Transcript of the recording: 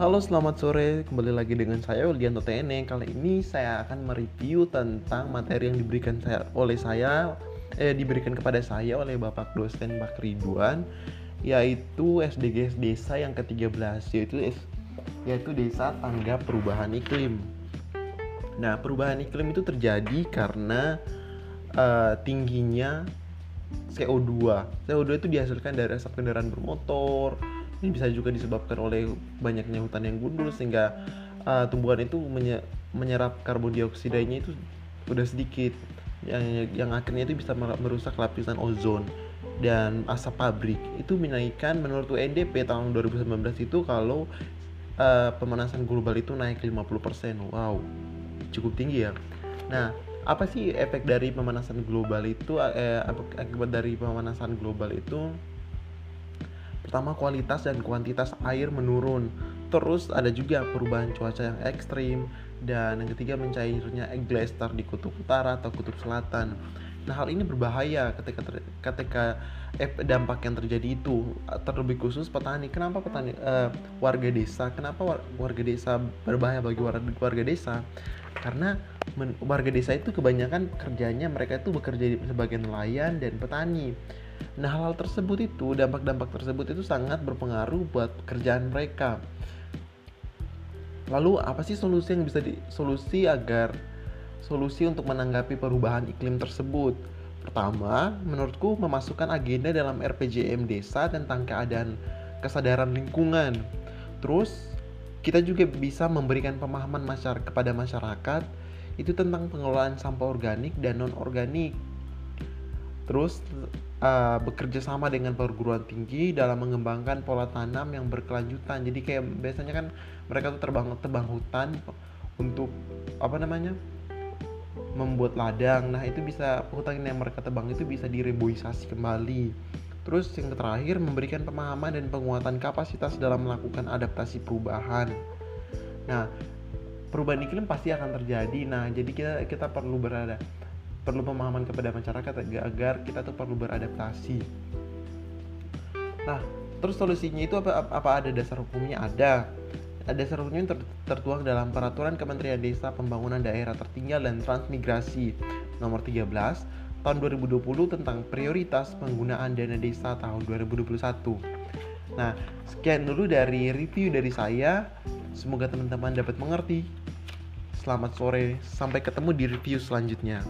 Halo selamat sore, kembali lagi dengan saya Wildianto TNE Kali ini saya akan mereview tentang materi yang diberikan saya oleh saya eh, Diberikan kepada saya oleh Bapak dosen Pak Ridwan Yaitu SDGs Desa yang ke-13 Yaitu, yaitu Desa Tangga Perubahan Iklim. Nah perubahan iklim itu terjadi karena uh, tingginya CO2 CO2 itu dihasilkan dari asap kendaraan bermotor ini bisa juga disebabkan oleh banyaknya hutan yang gundul sehingga uh, tumbuhan itu menye menyerap karbon dioksidannya itu udah sedikit yang yang akhirnya itu bisa merusak lapisan ozon dan asap pabrik itu menaikkan menurut UNDP tahun 2019 itu kalau uh, pemanasan global itu naik 50%. Wow. Cukup tinggi ya. Nah, apa sih efek dari pemanasan global itu eh, akibat dari pemanasan global itu Pertama kualitas dan kuantitas air menurun. Terus ada juga perubahan cuaca yang ekstrim dan yang ketiga mencairnya glacier di kutub utara atau kutub selatan. Nah hal ini berbahaya ketika ter, ketika eh, dampak yang terjadi itu terlebih khusus petani. Kenapa petani uh, warga desa? Kenapa warga desa berbahaya bagi warga, warga desa? Karena men, warga desa itu kebanyakan kerjanya mereka itu bekerja sebagai nelayan dan petani. Nah hal-hal tersebut itu dampak-dampak tersebut itu sangat berpengaruh buat kerjaan mereka. Lalu apa sih solusi yang bisa di solusi agar solusi untuk menanggapi perubahan iklim tersebut? Pertama, menurutku memasukkan agenda dalam RPJM desa tentang keadaan kesadaran lingkungan. Terus kita juga bisa memberikan pemahaman masyarakat kepada masyarakat itu tentang pengelolaan sampah organik dan non organik Terus uh, bekerja sama dengan perguruan tinggi dalam mengembangkan pola tanam yang berkelanjutan. Jadi kayak biasanya kan mereka tuh terbang tebang hutan untuk apa namanya? membuat ladang. Nah, itu bisa hutan yang mereka tebang itu bisa direboisasi kembali. Terus yang terakhir memberikan pemahaman dan penguatan kapasitas dalam melakukan adaptasi perubahan. Nah, perubahan iklim pasti akan terjadi. Nah, jadi kita kita perlu berada perlu pemahaman kepada masyarakat agar kita tuh perlu beradaptasi. Nah, terus solusinya itu apa, apa ada dasar hukumnya? Ada. Dasar hukumnya ter, tertuang dalam Peraturan Kementerian Desa Pembangunan Daerah Tertinggal dan Transmigrasi nomor 13 tahun 2020 tentang prioritas penggunaan dana desa tahun 2021. Nah, sekian dulu dari review dari saya. Semoga teman-teman dapat mengerti. Selamat sore, sampai ketemu di review selanjutnya.